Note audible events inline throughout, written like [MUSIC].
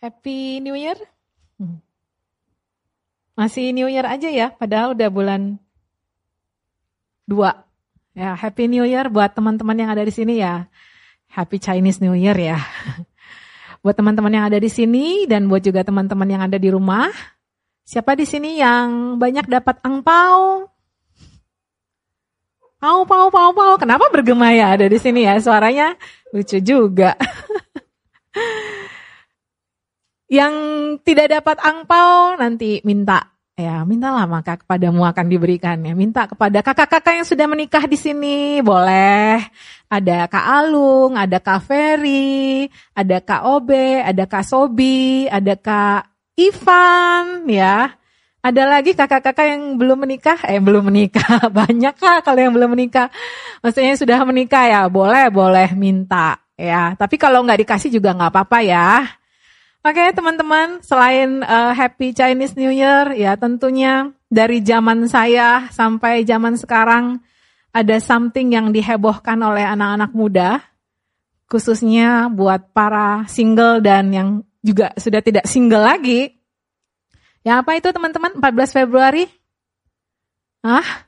Happy New Year. Hmm. Masih New Year aja ya, padahal udah bulan 2. Ya, Happy New Year buat teman-teman yang ada di sini ya. Happy Chinese New Year ya. [LAUGHS] buat teman-teman yang ada di sini dan buat juga teman-teman yang ada di rumah. Siapa di sini yang banyak dapat angpau? Pau, pau, pau, pau. Kenapa bergema ya ada di sini ya? Suaranya lucu juga. [LAUGHS] Yang tidak dapat angpau nanti minta. Ya mintalah maka kepadamu akan diberikan. Ya minta kepada kakak-kakak yang sudah menikah di sini. Boleh. Ada Kak Alung ada Kak Ferry ada Kak Obe ada Kak Sobi ada Kak Ivan ya. Ada lagi kakak-kakak yang belum menikah? Eh belum menikah. [LAUGHS] Banyak kak kalau yang belum menikah. Maksudnya sudah menikah ya boleh boleh minta ya. Tapi kalau nggak dikasih juga nggak apa-apa ya Oke okay, teman-teman, selain uh, Happy Chinese New Year, ya tentunya dari zaman saya sampai zaman sekarang ada something yang dihebohkan oleh anak-anak muda, khususnya buat para single dan yang juga sudah tidak single lagi. Ya apa itu teman-teman? 14 Februari? Ah,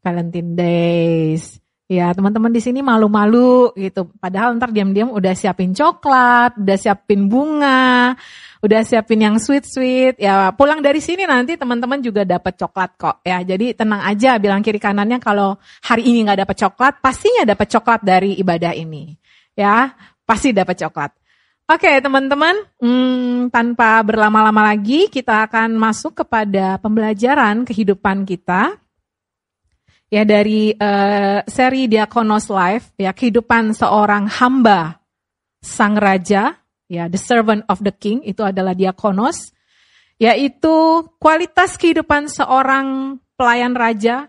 Valentine Days. Ya teman-teman di sini malu-malu gitu. Padahal ntar diam-diam udah siapin coklat, udah siapin bunga, udah siapin yang sweet-sweet. Ya pulang dari sini nanti teman-teman juga dapat coklat kok. Ya jadi tenang aja bilang kiri kanannya kalau hari ini nggak dapat coklat, pastinya dapat coklat dari ibadah ini. Ya pasti dapat coklat. Oke teman-teman, hmm, tanpa berlama-lama lagi kita akan masuk kepada pembelajaran kehidupan kita ya dari uh, seri Diakonos Life ya kehidupan seorang hamba sang raja ya the servant of the king itu adalah diakonos yaitu kualitas kehidupan seorang pelayan raja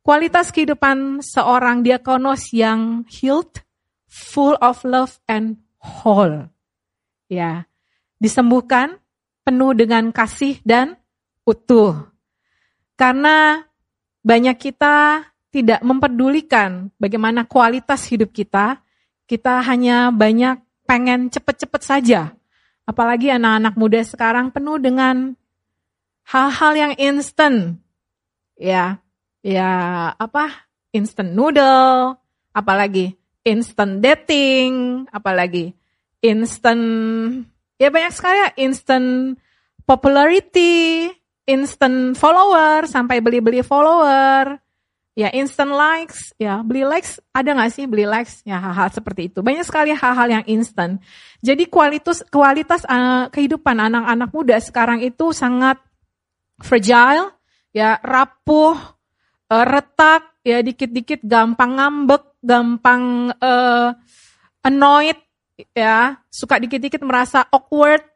kualitas kehidupan seorang diakonos yang healed full of love and whole. Ya disembuhkan penuh dengan kasih dan utuh. Karena banyak kita tidak memperdulikan bagaimana kualitas hidup kita, kita hanya banyak pengen cepet-cepet saja. Apalagi anak-anak muda sekarang penuh dengan hal-hal yang instan. Ya, ya apa? Instant noodle, apalagi instant dating, apalagi instant ya banyak sekali ya instant popularity, instant follower sampai beli-beli follower, ya instant likes, ya beli likes ada nggak sih beli likes, ya hal-hal seperti itu. Banyak sekali hal-hal yang instant. Jadi kualitas kualitas uh, kehidupan anak-anak muda sekarang itu sangat fragile, ya rapuh, uh, retak, ya dikit-dikit gampang ngambek, gampang uh, annoyed, ya suka dikit-dikit merasa awkward,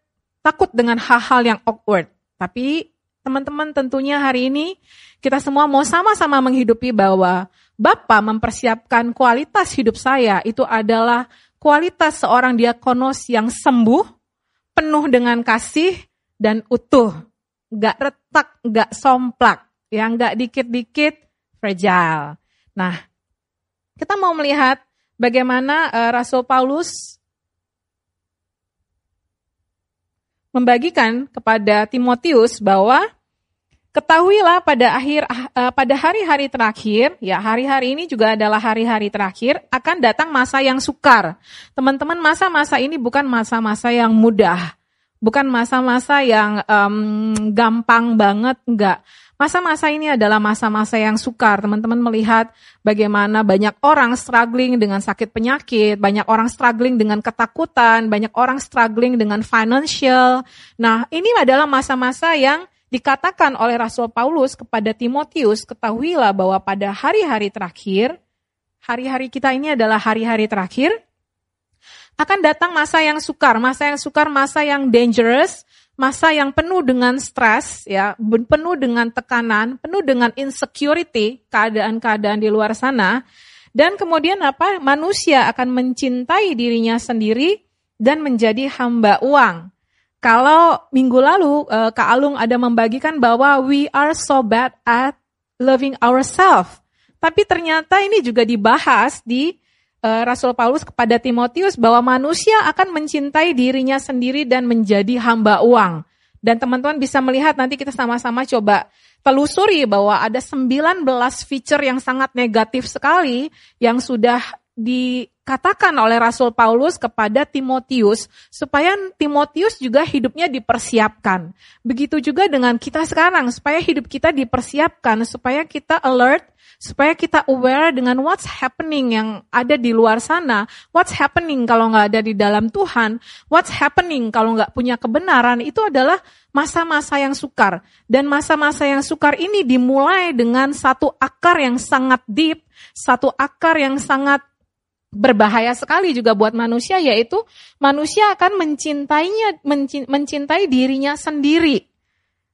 takut dengan hal-hal yang awkward. Tapi Teman-teman tentunya hari ini kita semua mau sama-sama menghidupi bahwa Bapak mempersiapkan kualitas hidup saya itu adalah kualitas seorang diakonos yang sembuh, penuh dengan kasih dan utuh. Gak retak, gak somplak, yang gak dikit-dikit fragile. Nah, kita mau melihat bagaimana uh, Rasul Paulus membagikan kepada Timotius bahwa ketahuilah pada akhir uh, pada hari-hari terakhir, ya hari-hari ini juga adalah hari-hari terakhir akan datang masa yang sukar. Teman-teman, masa-masa ini bukan masa-masa yang mudah. Bukan masa-masa yang um, gampang banget, enggak. Masa-masa ini adalah masa-masa yang sukar. Teman-teman melihat bagaimana banyak orang struggling dengan sakit penyakit, banyak orang struggling dengan ketakutan, banyak orang struggling dengan financial. Nah, ini adalah masa-masa yang dikatakan oleh Rasul Paulus kepada Timotius, ketahuilah bahwa pada hari-hari terakhir, hari-hari kita ini adalah hari-hari terakhir, akan datang masa yang sukar, masa yang sukar, masa yang dangerous, masa yang penuh dengan stres, ya, penuh dengan tekanan, penuh dengan insecurity, keadaan-keadaan di luar sana, dan kemudian apa? Manusia akan mencintai dirinya sendiri dan menjadi hamba uang. Kalau minggu lalu eh, Kak Alung ada membagikan bahwa we are so bad at loving ourselves. Tapi ternyata ini juga dibahas di Rasul Paulus kepada Timotius bahwa manusia akan mencintai dirinya sendiri dan menjadi hamba uang. Dan teman-teman bisa melihat nanti kita sama-sama coba telusuri bahwa ada 19 feature yang sangat negatif sekali yang sudah dikatakan oleh Rasul Paulus kepada Timotius supaya Timotius juga hidupnya dipersiapkan. Begitu juga dengan kita sekarang supaya hidup kita dipersiapkan, supaya kita alert supaya kita aware dengan what's happening yang ada di luar sana, what's happening kalau nggak ada di dalam Tuhan, what's happening kalau nggak punya kebenaran, itu adalah masa-masa yang sukar. Dan masa-masa yang sukar ini dimulai dengan satu akar yang sangat deep, satu akar yang sangat berbahaya sekali juga buat manusia, yaitu manusia akan mencintainya, mencintai dirinya sendiri.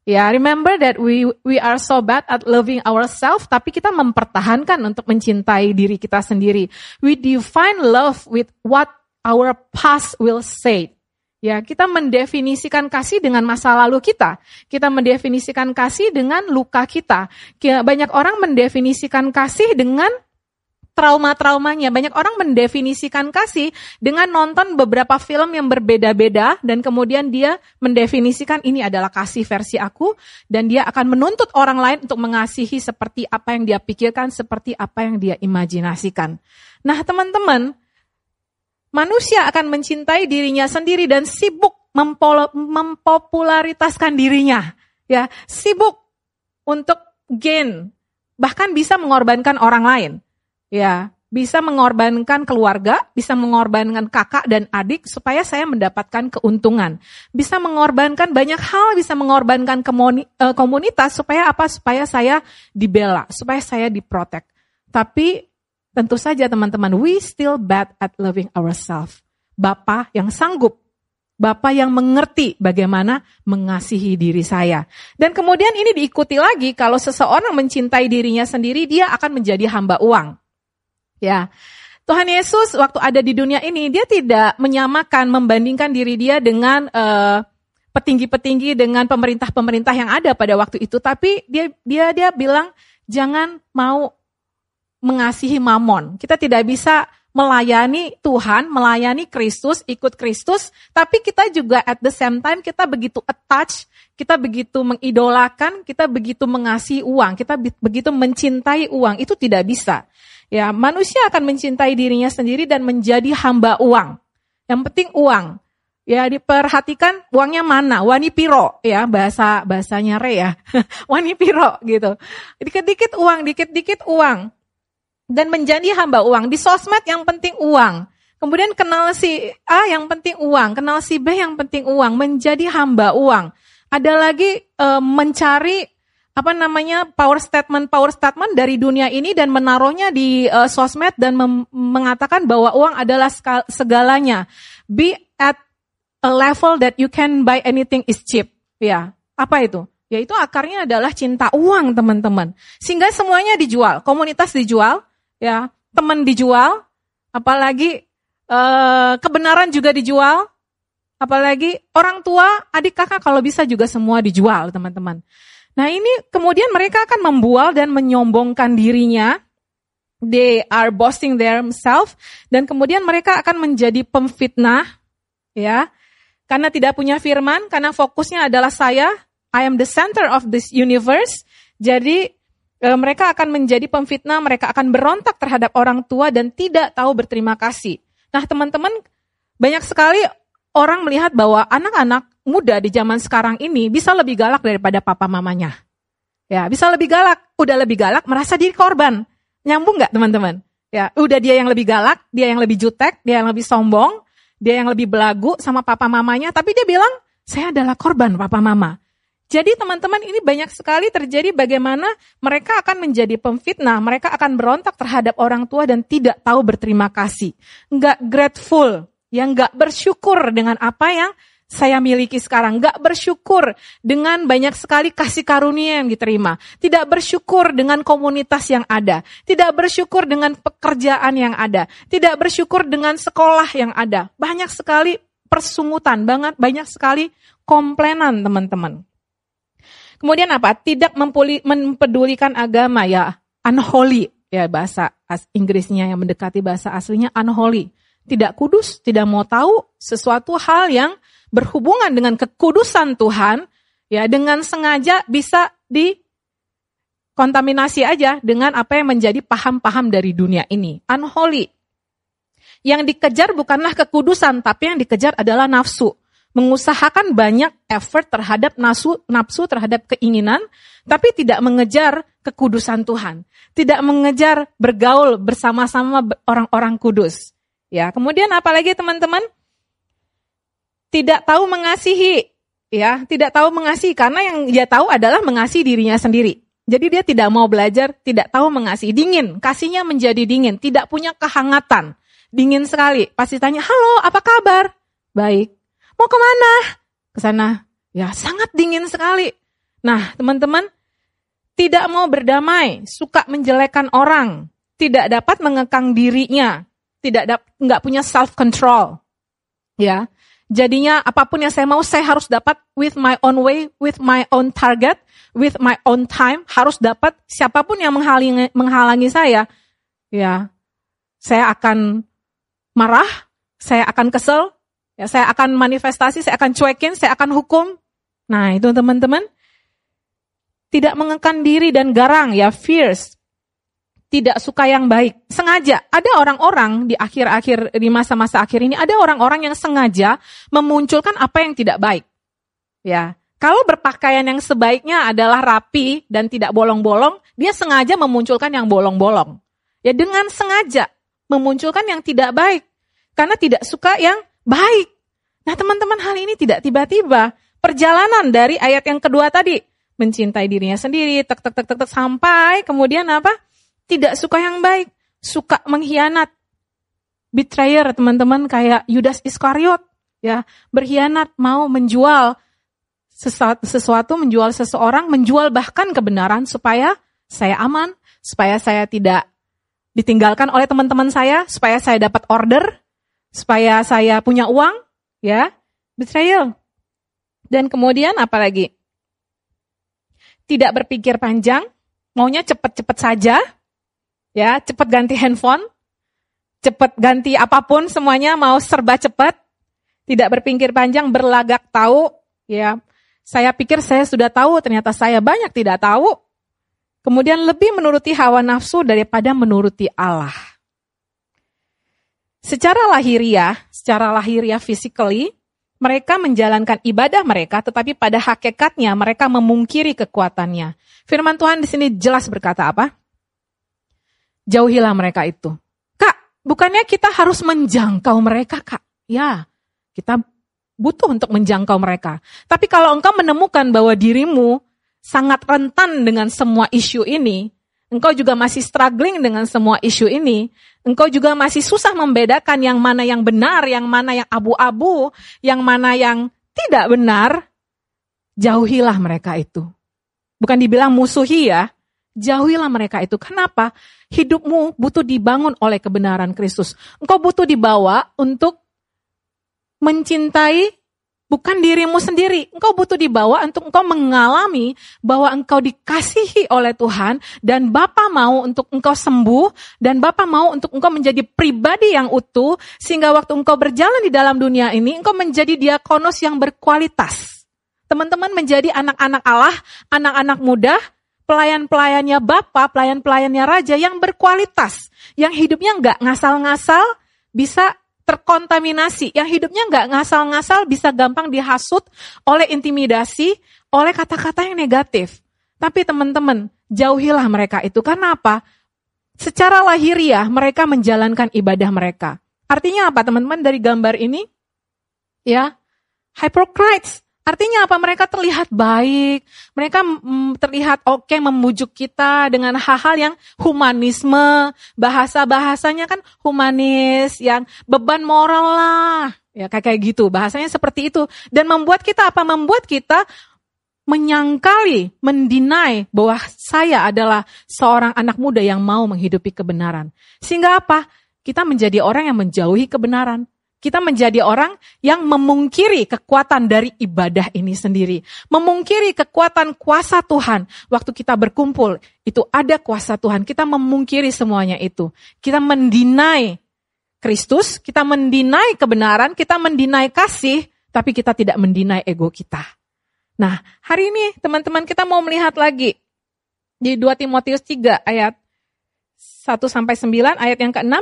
Ya, remember that we we are so bad at loving ourselves, tapi kita mempertahankan untuk mencintai diri kita sendiri. We define love with what our past will say. Ya, kita mendefinisikan kasih dengan masa lalu kita. Kita mendefinisikan kasih dengan luka kita. Banyak orang mendefinisikan kasih dengan trauma-traumanya. Banyak orang mendefinisikan kasih dengan nonton beberapa film yang berbeda-beda dan kemudian dia mendefinisikan ini adalah kasih versi aku dan dia akan menuntut orang lain untuk mengasihi seperti apa yang dia pikirkan, seperti apa yang dia imajinasikan. Nah, teman-teman, manusia akan mencintai dirinya sendiri dan sibuk mempopularitaskan dirinya. Ya, sibuk untuk gain, bahkan bisa mengorbankan orang lain. Ya, bisa mengorbankan keluarga, bisa mengorbankan kakak dan adik supaya saya mendapatkan keuntungan. Bisa mengorbankan banyak hal, bisa mengorbankan eh, komunitas supaya apa? Supaya saya dibela, supaya saya diprotek. Tapi tentu saja teman-teman, we still bad at loving ourselves. Bapak yang sanggup Bapak yang mengerti bagaimana mengasihi diri saya. Dan kemudian ini diikuti lagi kalau seseorang mencintai dirinya sendiri, dia akan menjadi hamba uang. Ya. Tuhan Yesus waktu ada di dunia ini dia tidak menyamakan membandingkan diri dia dengan uh, petinggi-petinggi dengan pemerintah-pemerintah yang ada pada waktu itu tapi dia dia dia bilang jangan mau mengasihi mamon. Kita tidak bisa melayani Tuhan, melayani Kristus, ikut Kristus, tapi kita juga at the same time kita begitu attach, kita begitu mengidolakan, kita begitu mengasihi uang, kita begitu mencintai uang, itu tidak bisa. Ya, manusia akan mencintai dirinya sendiri dan menjadi hamba uang. Yang penting uang. Ya, diperhatikan uangnya mana, wani piro ya, bahasa bahasanya re ya. [LAUGHS] wani piro gitu. Dikit-dikit uang, dikit-dikit uang. Dan menjadi hamba uang. Di sosmed yang penting uang. Kemudian kenal si A yang penting uang, kenal si B yang penting uang, menjadi hamba uang. Ada lagi e, mencari apa namanya power statement power statement dari dunia ini dan menaruhnya di uh, sosmed dan mengatakan bahwa uang adalah segalanya. Be at a level that you can buy anything is cheap. Ya, apa itu? Yaitu akarnya adalah cinta uang, teman-teman. Sehingga semuanya dijual, komunitas dijual, ya, teman dijual, apalagi uh, kebenaran juga dijual, apalagi orang tua, adik kakak kalau bisa juga semua dijual, teman-teman. Nah ini kemudian mereka akan membual dan menyombongkan dirinya. They are boasting themselves dan kemudian mereka akan menjadi pemfitnah, ya, karena tidak punya firman, karena fokusnya adalah saya, I am the center of this universe. Jadi e, mereka akan menjadi pemfitnah, mereka akan berontak terhadap orang tua dan tidak tahu berterima kasih. Nah teman-teman, banyak sekali orang melihat bahwa anak-anak muda di zaman sekarang ini bisa lebih galak daripada papa mamanya. Ya, bisa lebih galak. Udah lebih galak, merasa diri korban. Nyambung nggak teman-teman? Ya, udah dia yang lebih galak, dia yang lebih jutek, dia yang lebih sombong, dia yang lebih belagu sama papa mamanya, tapi dia bilang, saya adalah korban papa mama. Jadi teman-teman ini banyak sekali terjadi bagaimana mereka akan menjadi pemfitnah, mereka akan berontak terhadap orang tua dan tidak tahu berterima kasih. Nggak grateful, yang nggak bersyukur dengan apa yang saya miliki sekarang. Gak bersyukur dengan banyak sekali kasih karunia yang diterima. Tidak bersyukur dengan komunitas yang ada. Tidak bersyukur dengan pekerjaan yang ada. Tidak bersyukur dengan sekolah yang ada. Banyak sekali persungutan, banget banyak sekali komplainan teman-teman. Kemudian apa? Tidak mempedulikan agama ya, unholy ya bahasa Inggrisnya yang mendekati bahasa aslinya unholy. Tidak kudus, tidak mau tahu sesuatu hal yang berhubungan dengan kekudusan Tuhan, ya dengan sengaja bisa dikontaminasi aja dengan apa yang menjadi paham-paham dari dunia ini. Unholy. Yang dikejar bukanlah kekudusan, tapi yang dikejar adalah nafsu. Mengusahakan banyak effort terhadap nafsu, nafsu terhadap keinginan, tapi tidak mengejar kekudusan Tuhan. Tidak mengejar bergaul bersama-sama orang-orang kudus. Ya, kemudian apalagi teman-teman? Tidak tahu mengasihi, ya, tidak tahu mengasihi karena yang dia tahu adalah mengasihi dirinya sendiri. Jadi dia tidak mau belajar, tidak tahu mengasihi, dingin, kasihnya menjadi dingin, tidak punya kehangatan, dingin sekali. Pasti tanya, halo, apa kabar? Baik. Mau ke mana? Ke sana. Ya, sangat dingin sekali. Nah, teman-teman, tidak mau berdamai, suka menjelekkan orang, tidak dapat mengekang dirinya, tidak nggak punya self control, ya. Jadinya apa pun yang saya mau saya harus dapat with my own way, with my own target, with my own time, harus dapat siapa pun yang menghalangi, menghalangi saya, ya. Saya akan marah, saya akan kesel, ya saya akan manifestasi, saya akan cuekin, saya akan hukum. Nah, itu teman-teman tidak mengekang diri dan garang ya fierce tidak suka yang baik. Sengaja. Ada orang-orang di akhir-akhir di masa-masa akhir ini ada orang-orang yang sengaja memunculkan apa yang tidak baik. Ya. Kalau berpakaian yang sebaiknya adalah rapi dan tidak bolong-bolong dia sengaja memunculkan yang bolong-bolong. Ya dengan sengaja memunculkan yang tidak baik. Karena tidak suka yang baik. Nah teman-teman hal ini tidak tiba-tiba. Perjalanan dari ayat yang kedua tadi. Mencintai dirinya sendiri, tek tek tek tek, sampai kemudian apa? Tidak suka yang baik, suka mengkhianat. Betrayer teman-teman kayak Yudas Iskariot ya, berkhianat mau menjual sesuatu, menjual seseorang, menjual bahkan kebenaran supaya saya aman, supaya saya tidak ditinggalkan oleh teman-teman saya, supaya saya dapat order, supaya saya punya uang, ya, betrayal. Dan kemudian apa lagi? tidak berpikir panjang, maunya cepat-cepat saja, ya, cepat ganti handphone, cepat ganti apa pun semuanya mau serba cepat, tidak berpikir panjang, berlagak tahu, ya. Saya pikir saya sudah tahu, ternyata saya banyak tidak tahu. Kemudian lebih menuruti hawa nafsu daripada menuruti Allah. Secara lahiriah, secara lahiriah physically, mereka menjalankan ibadah mereka, tetapi pada hakikatnya mereka memungkiri kekuatannya. Firman Tuhan di sini jelas berkata apa? Jauhilah mereka itu. Kak, bukannya kita harus menjangkau mereka, Kak? Ya, kita butuh untuk menjangkau mereka. Tapi kalau engkau menemukan bahwa dirimu sangat rentan dengan semua isu ini, engkau juga masih struggling dengan semua isu ini, engkau juga masih susah membedakan yang mana yang benar, yang mana yang abu-abu, yang mana yang tidak benar, jauhilah mereka itu. Bukan dibilang musuhi ya, jauhilah mereka itu. Kenapa? Hidupmu butuh dibangun oleh kebenaran Kristus. Engkau butuh dibawa untuk mencintai bukan dirimu sendiri. Engkau butuh dibawa untuk engkau mengalami bahwa engkau dikasihi oleh Tuhan dan Bapa mau untuk engkau sembuh dan Bapa mau untuk engkau menjadi pribadi yang utuh sehingga waktu engkau berjalan di dalam dunia ini engkau menjadi diakonos yang berkualitas. Teman-teman menjadi anak-anak Allah, anak-anak muda, pelayan-pelayannya Bapa, pelayan-pelayannya Raja yang berkualitas, yang hidupnya nggak ngasal-ngasal, bisa terkontaminasi, yang hidupnya nggak ngasal-ngasal bisa gampang dihasut oleh intimidasi, oleh kata-kata yang negatif. Tapi teman-teman, jauhilah mereka itu. Karena apa? Secara lahiriah mereka menjalankan ibadah mereka. Artinya apa teman-teman dari gambar ini? Ya, hypocrites. Artinya apa? Mereka terlihat baik, mereka terlihat oke okay, memujuk kita dengan hal-hal yang humanisme, bahasa-bahasanya kan humanis, yang beban moral lah, ya kayak kayak gitu, bahasanya seperti itu. Dan membuat kita apa? Membuat kita menyangkali, mendinai bahwa saya adalah seorang anak muda yang mau menghidupi kebenaran. Sehingga apa? Kita menjadi orang yang menjauhi kebenaran. Kita menjadi orang yang memungkiri kekuatan dari ibadah ini sendiri. Memungkiri kekuatan kuasa Tuhan. Waktu kita berkumpul, itu ada kuasa Tuhan. Kita memungkiri semuanya itu. Kita mendinai Kristus, kita mendinai kebenaran, kita mendinai kasih, tapi kita tidak mendinai ego kita. Nah, hari ini teman-teman kita mau melihat lagi di 2 Timotius 3 ayat 1 sampai 9 ayat yang ke-6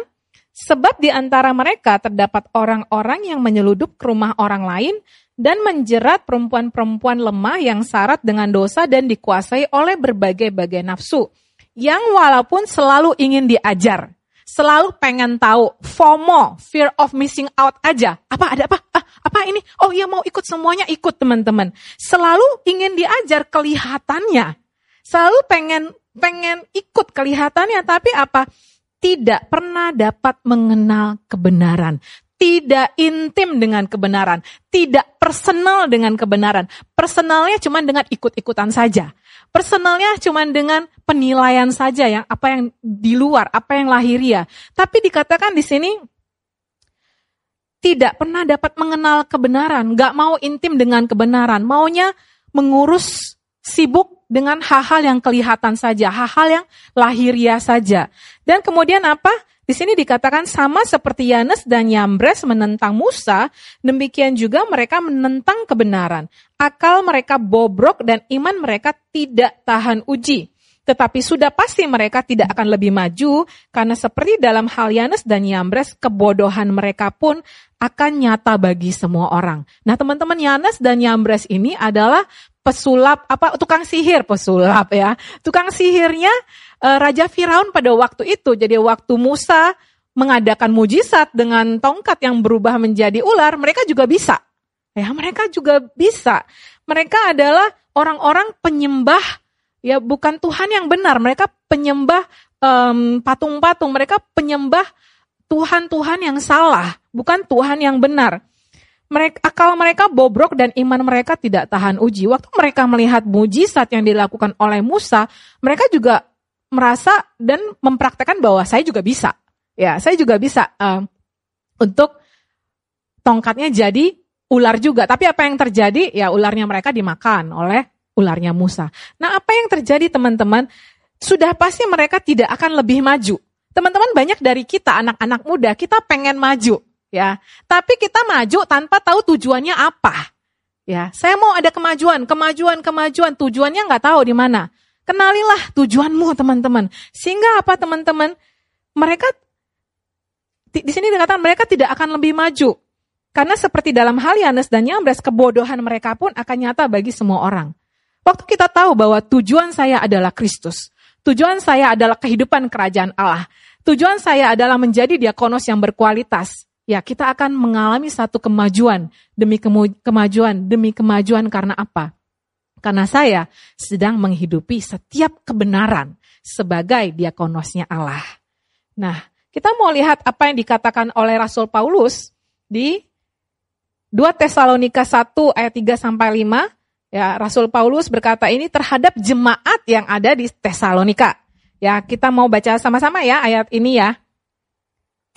Sebab di antara mereka terdapat orang-orang yang menyeludup ke rumah orang lain dan menjerat perempuan-perempuan lemah yang syarat dengan dosa dan dikuasai oleh berbagai-bagai nafsu. Yang walaupun selalu ingin diajar, selalu pengen tahu, FOMO, fear of missing out aja. Apa ada apa? Ah, apa ini? Oh iya mau ikut semuanya ikut teman-teman. Selalu ingin diajar kelihatannya. Selalu pengen pengen ikut kelihatannya tapi apa? Tidak pernah dapat mengenal kebenaran, tidak intim dengan kebenaran, tidak personal dengan kebenaran. Personalnya cuma dengan ikut-ikutan saja. Personalnya cuma dengan penilaian saja yang apa yang di luar, apa yang lahiriah. Tapi dikatakan di sini tidak pernah dapat mengenal kebenaran, nggak mau intim dengan kebenaran, maunya mengurus sibuk dengan hal-hal yang kelihatan saja, hal-hal yang lahiriah saja. Dan kemudian apa? Di sini dikatakan sama seperti Yanes dan Yambres menentang Musa, demikian juga mereka menentang kebenaran. Akal mereka bobrok dan iman mereka tidak tahan uji. Tetapi sudah pasti mereka tidak akan lebih maju, karena seperti dalam hal Yanes dan Yambres, kebodohan mereka pun akan nyata bagi semua orang. Nah teman-teman Yanes dan Yambres ini adalah pesulap apa tukang sihir pesulap ya. Tukang sihirnya uh, Raja Firaun pada waktu itu. Jadi waktu Musa mengadakan mujizat dengan tongkat yang berubah menjadi ular, mereka juga bisa. Ya, mereka juga bisa. Mereka adalah orang-orang penyembah ya bukan Tuhan yang benar. Mereka penyembah patung patung-patung, mereka penyembah Tuhan-Tuhan yang salah, bukan Tuhan yang benar mereka akal mereka bobrok dan iman mereka tidak tahan uji. Waktu mereka melihat mujizat yang dilakukan oleh Musa, mereka juga merasa dan mempraktekkan bahwa saya juga bisa. Ya, saya juga bisa uh, untuk tongkatnya jadi ular juga. Tapi apa yang terjadi? Ya, ularnya mereka dimakan oleh ularnya Musa. Nah, apa yang terjadi teman-teman? Sudah pasti mereka tidak akan lebih maju. Teman-teman banyak dari kita anak-anak muda, kita pengen maju ya. Tapi kita maju tanpa tahu tujuannya apa. Ya, saya mau ada kemajuan, kemajuan, kemajuan, tujuannya nggak tahu di mana. Kenalilah tujuanmu, teman-teman. Sehingga apa, teman-teman? Mereka di, sini dikatakan mereka tidak akan lebih maju. Karena seperti dalam hal Yanes dan Yambres, kebodohan mereka pun akan nyata bagi semua orang. Waktu kita tahu bahwa tujuan saya adalah Kristus, tujuan saya adalah kehidupan kerajaan Allah, tujuan saya adalah menjadi diakonos yang berkualitas, ya kita akan mengalami satu kemajuan demi kemajuan demi kemajuan karena apa? Karena saya sedang menghidupi setiap kebenaran sebagai diakonosnya Allah. Nah, kita mau lihat apa yang dikatakan oleh Rasul Paulus di 2 Tesalonika 1 ayat 3 sampai 5. Ya, Rasul Paulus berkata ini terhadap jemaat yang ada di Tesalonika. Ya, kita mau baca sama-sama ya ayat ini ya.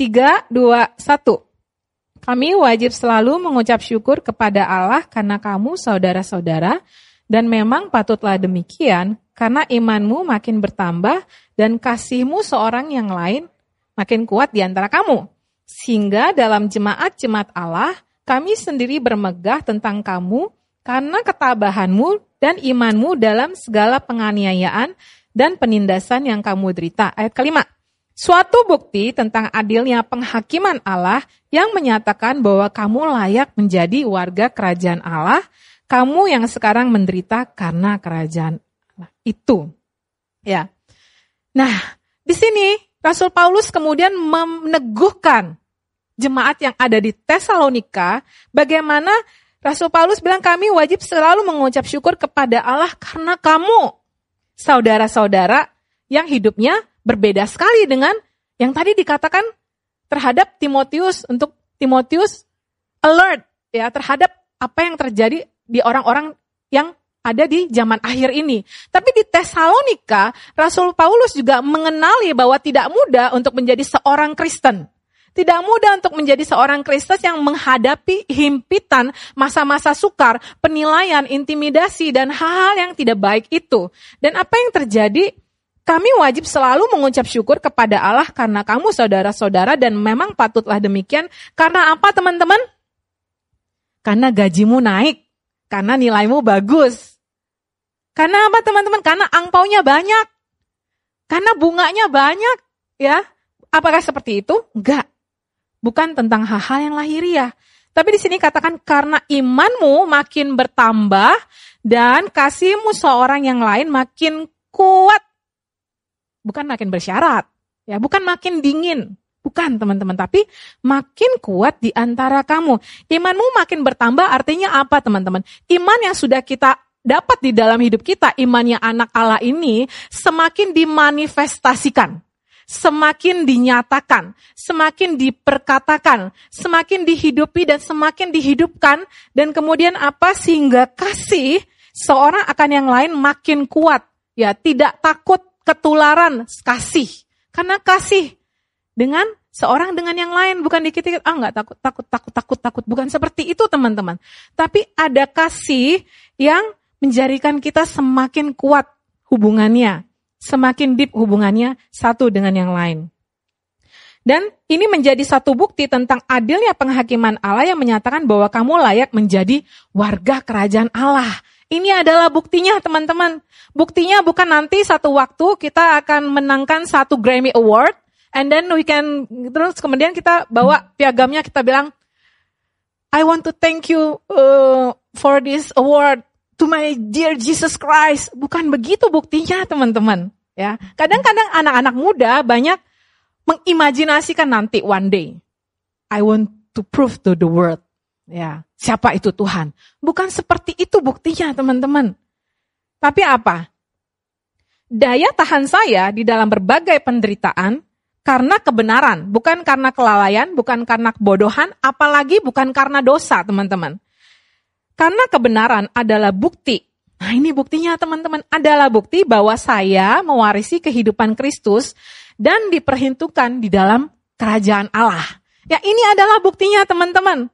3, 2, 1. Kami wajib selalu mengucap syukur kepada Allah karena kamu saudara-saudara dan memang patutlah demikian karena imanmu makin bertambah dan kasihmu seorang yang lain makin kuat di antara kamu. Sehingga dalam jemaat-jemaat Allah kami sendiri bermegah tentang kamu karena ketabahanmu dan imanmu dalam segala penganiayaan dan penindasan yang kamu derita. Ayat kelima. Suatu bukti tentang adilnya penghakiman Allah yang menyatakan bahwa kamu layak menjadi warga kerajaan Allah, kamu yang sekarang menderita karena kerajaan Allah. Itu. Ya. Nah, di sini Rasul Paulus kemudian meneguhkan jemaat yang ada di Tesalonika bagaimana Rasul Paulus bilang kami wajib selalu mengucap syukur kepada Allah karena kamu saudara-saudara yang hidupnya berbeda sekali dengan yang tadi dikatakan terhadap Timotius untuk Timotius alert ya terhadap apa yang terjadi di orang-orang yang ada di zaman akhir ini. Tapi di Tesalonika, Rasul Paulus juga mengenali bahwa tidak mudah untuk menjadi seorang Kristen. Tidak mudah untuk menjadi seorang Kristen yang menghadapi himpitan, masa-masa sukar, penilaian, intimidasi, dan hal-hal yang tidak baik itu. Dan apa yang terjadi? Kami wajib selalu mengucap syukur kepada Allah karena kamu saudara-saudara dan memang patutlah demikian. Karena apa teman-teman? Karena gajimu naik. Karena nilaimu bagus. Karena apa teman-teman? Karena angpaunya banyak. Karena bunganya banyak. Ya, Apakah seperti itu? Enggak. Bukan tentang hal-hal yang lahiriah. Tapi di sini katakan karena imanmu makin bertambah dan kasihmu seorang yang lain makin kuat. Bukan makin bersyarat. Ya, bukan makin dingin. Bukan teman-teman, tapi makin kuat di antara kamu. Imanmu makin bertambah artinya apa teman-teman? Iman yang sudah kita dapat di dalam hidup kita, imannya anak Allah ini semakin dimanifestasikan semakin dinyatakan, semakin diperkatakan, semakin dihidupi dan semakin dihidupkan dan kemudian apa sehingga kasih seorang akan yang lain makin kuat. Ya, tidak takut ketularan kasih. Karena kasih dengan seorang dengan yang lain bukan dikit-dikit ah nggak takut takut takut takut takut bukan seperti itu teman-teman. Tapi ada kasih yang menjadikan kita semakin kuat hubungannya semakin deep hubungannya satu dengan yang lain. Dan ini menjadi satu bukti tentang adilnya penghakiman Allah yang menyatakan bahwa kamu layak menjadi warga kerajaan Allah. Ini adalah buktinya teman-teman. Buktinya bukan nanti satu waktu kita akan menangkan satu Grammy Award, and then we can, terus kemudian kita bawa piagamnya, kita bilang, I want to thank you uh, for this award to my dear Jesus Christ. Bukan begitu buktinya teman-teman. Ya, kadang-kadang anak-anak muda banyak mengimajinasikan nanti one day I want to prove to the world. Ya, siapa itu Tuhan? Bukan seperti itu buktinya, teman-teman. Tapi apa? Daya tahan saya di dalam berbagai penderitaan karena kebenaran, bukan karena kelalaian, bukan karena kebodohan, apalagi bukan karena dosa, teman-teman. Karena kebenaran adalah bukti. Nah ini buktinya teman-teman, adalah bukti bahwa saya mewarisi kehidupan Kristus dan diperhitungkan di dalam kerajaan Allah. Ya ini adalah buktinya teman-teman.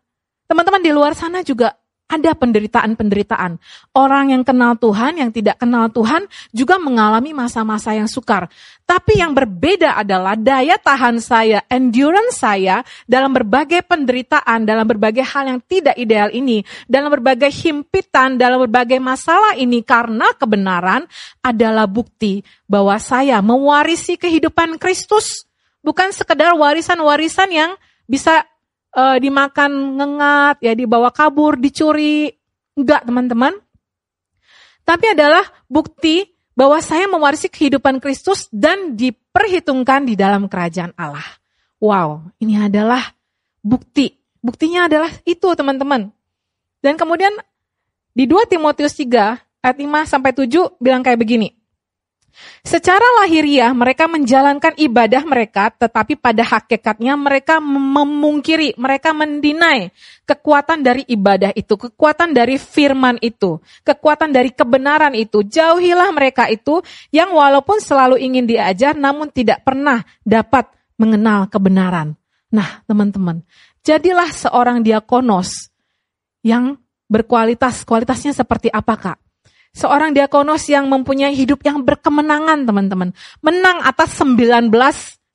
Teman-teman di luar sana juga ada penderitaan-penderitaan. Orang yang kenal Tuhan, yang tidak kenal Tuhan juga mengalami masa-masa yang sukar. Tapi yang berbeda adalah daya tahan saya, endurance saya dalam berbagai penderitaan, dalam berbagai hal yang tidak ideal ini, dalam berbagai himpitan, dalam berbagai masalah ini karena kebenaran adalah bukti bahwa saya mewarisi kehidupan Kristus. Bukan sekedar warisan-warisan yang bisa uh, dimakan ngengat, ya dibawa kabur, dicuri. Enggak, teman-teman. Tapi adalah bukti bahwa saya mewarisi kehidupan Kristus dan diperhitungkan di dalam kerajaan Allah. Wow, ini adalah bukti. Buktinya adalah itu, teman-teman. Dan kemudian di 2 Timotius 3 ayat 5 sampai 7 bilang kayak begini. Secara lahiriah mereka menjalankan ibadah mereka, tetapi pada hakikatnya mereka memungkiri, mereka mendinai kekuatan dari ibadah itu, kekuatan dari firman itu, kekuatan dari kebenaran itu. Jauhilah mereka itu yang walaupun selalu ingin diajar namun tidak pernah dapat mengenal kebenaran. Nah, teman-teman, jadilah seorang diakonos yang berkualitas. Kualitasnya seperti apa, Kak? Seorang diakonos yang mempunyai hidup yang berkemenangan, teman-teman. Menang atas 19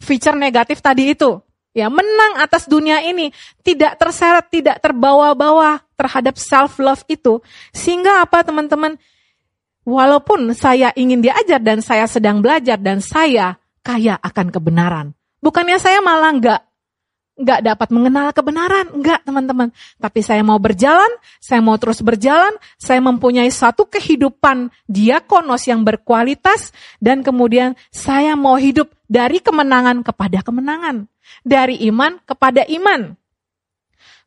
feature negatif tadi itu. Ya, menang atas dunia ini. Tidak terseret, tidak terbawa-bawa terhadap self-love itu. Sehingga apa, teman-teman? Walaupun saya ingin diajar dan saya sedang belajar dan saya kaya akan kebenaran. Bukannya saya malah enggak nggak dapat mengenal kebenaran. Enggak, teman-teman. Tapi saya mau berjalan, saya mau terus berjalan, saya mempunyai satu kehidupan diakonos yang berkualitas, dan kemudian saya mau hidup dari kemenangan kepada kemenangan. Dari iman kepada iman.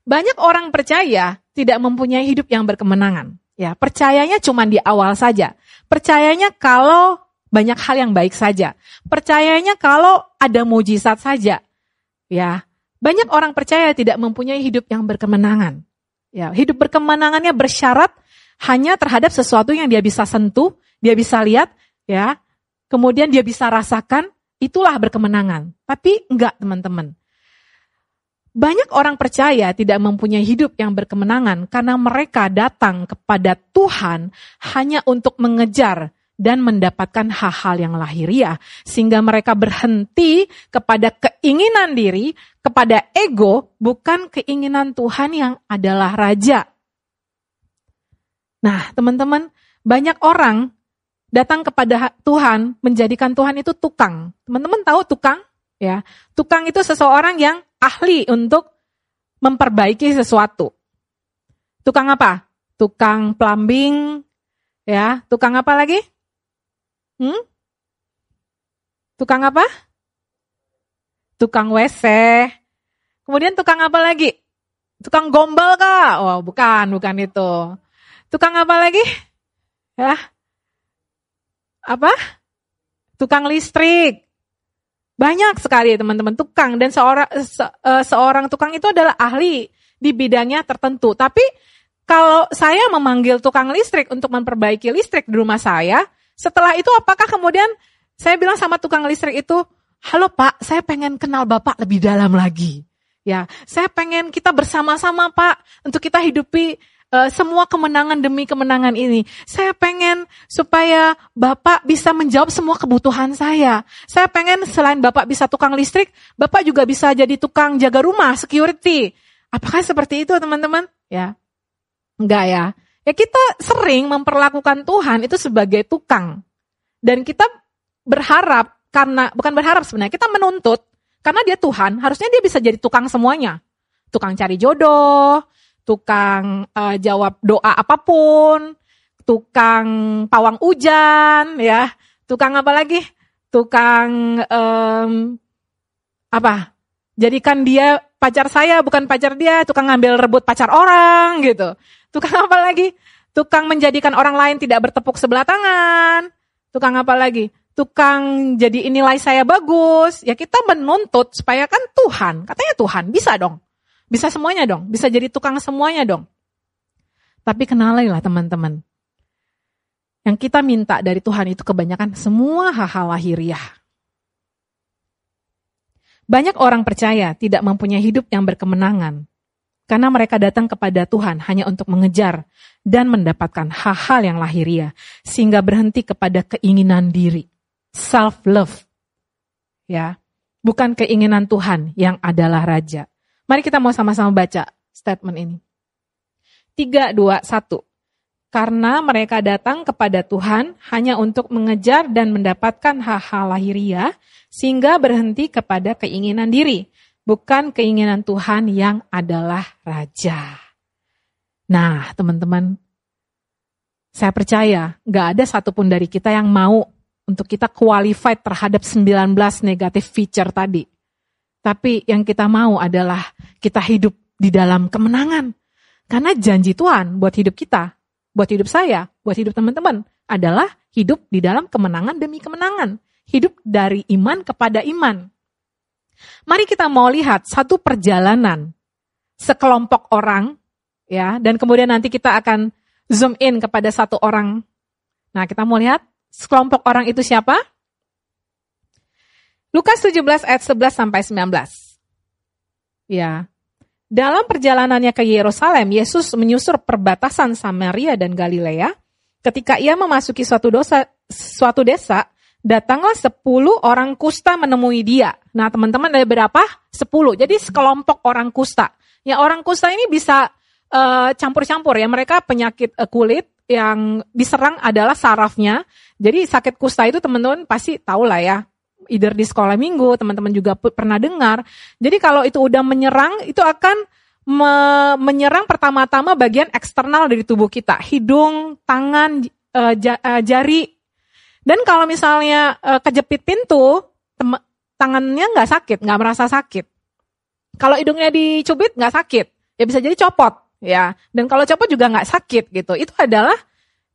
Banyak orang percaya tidak mempunyai hidup yang berkemenangan. Ya, percayanya cuma di awal saja. Percayanya kalau banyak hal yang baik saja. Percayanya kalau ada mujizat saja. Ya, banyak orang percaya tidak mempunyai hidup yang berkemenangan. Ya, hidup berkemenangannya bersyarat hanya terhadap sesuatu yang dia bisa sentuh, dia bisa lihat, ya. Kemudian dia bisa rasakan, itulah berkemenangan. Tapi enggak, teman-teman. Banyak orang percaya tidak mempunyai hidup yang berkemenangan karena mereka datang kepada Tuhan hanya untuk mengejar dan mendapatkan hal-hal yang lahiriah, sehingga mereka berhenti kepada keinginan diri, kepada ego, bukan keinginan Tuhan yang adalah Raja. Nah, teman-teman, banyak orang datang kepada Tuhan, menjadikan Tuhan itu tukang. Teman-teman tahu tukang? Ya, tukang itu seseorang yang ahli untuk memperbaiki sesuatu. Tukang apa? Tukang plumbing, ya. Tukang apa lagi? Hmm? Tukang apa? Tukang WC. Kemudian tukang apa lagi? Tukang gombal kah? Oh, bukan, bukan itu. Tukang apa lagi? Ya. Apa? Tukang listrik. Banyak sekali teman-teman tukang dan seorang se, uh, seorang tukang itu adalah ahli di bidangnya tertentu. Tapi kalau saya memanggil tukang listrik untuk memperbaiki listrik di rumah saya, setelah itu apakah kemudian saya bilang sama tukang listrik itu, "Halo Pak, saya pengen kenal Bapak lebih dalam lagi." Ya, saya pengen kita bersama-sama Pak untuk kita hidupi uh, semua kemenangan demi kemenangan ini. Saya pengen supaya Bapak bisa menjawab semua kebutuhan saya. Saya pengen selain Bapak bisa tukang listrik, Bapak juga bisa jadi tukang jaga rumah, security. Apakah seperti itu teman-teman? Ya. Enggak ya. Ya kita sering memperlakukan Tuhan itu sebagai tukang. Dan kita berharap karena bukan berharap sebenarnya kita menuntut karena dia Tuhan, harusnya dia bisa jadi tukang semuanya. Tukang cari jodoh, tukang uh, jawab doa apa pun, tukang pawang hujan, ya, tukang apa lagi? Tukang um, apa? Jadikan dia pacar saya bukan pacar dia, tukang ngambil rebut pacar orang gitu. Tukang apa lagi? Tukang menjadikan orang lain tidak bertepuk sebelah tangan. Tukang apa lagi? Tukang jadi nilai saya bagus. Ya kita menuntut supaya kan Tuhan, katanya Tuhan, bisa dong. Bisa semuanya dong, bisa jadi tukang semuanya dong. Tapi kenalilah teman-teman. Yang kita minta dari Tuhan itu kebanyakan semua hal-hal lahiriah. Banyak orang percaya tidak mempunyai hidup yang berkemenangan. Karena mereka datang kepada Tuhan hanya untuk mengejar dan mendapatkan hal-hal yang lahiriah. Sehingga berhenti kepada keinginan diri. Self-love. Ya, bukan keinginan Tuhan yang adalah Raja. Mari kita mau sama-sama baca statement ini. 3, 2, 1. Karena mereka datang kepada Tuhan hanya untuk mengejar dan mendapatkan hal-hal lahiriah, sehingga berhenti kepada keinginan diri, bukan keinginan Tuhan yang adalah Raja. Nah, teman-teman, saya percaya gak ada satupun dari kita yang mau untuk kita qualified terhadap 19 negatif feature tadi. Tapi yang kita mau adalah kita hidup di dalam kemenangan. Karena janji Tuhan buat hidup kita, buat hidup saya, buat hidup teman-teman adalah hidup di dalam kemenangan demi kemenangan. Hidup dari iman kepada iman. Mari kita mau lihat satu perjalanan sekelompok orang ya dan kemudian nanti kita akan zoom in kepada satu orang. Nah, kita mau lihat sekelompok orang itu siapa? Lukas 17 ayat 11 sampai 19. Ya. Dalam perjalanannya ke Yerusalem, Yesus menyusur perbatasan Samaria dan Galilea. Ketika ia memasuki suatu dosa, suatu desa, datanglah sepuluh orang kusta menemui dia. Nah teman-teman ada berapa? Sepuluh. Jadi sekelompok orang kusta. Ya orang kusta ini bisa uh, campur-campur ya. Mereka penyakit uh, kulit yang diserang adalah sarafnya. Jadi sakit kusta itu teman-teman pasti tahu lah ya either di sekolah minggu, teman-teman juga pernah dengar. Jadi kalau itu udah menyerang, itu akan me menyerang pertama-tama bagian eksternal dari tubuh kita, hidung, tangan, uh, uh, jari. Dan kalau misalnya uh, kejepit pintu, tangannya nggak sakit, nggak merasa sakit. Kalau hidungnya dicubit nggak sakit, ya bisa jadi copot, ya. Dan kalau copot juga nggak sakit gitu. Itu adalah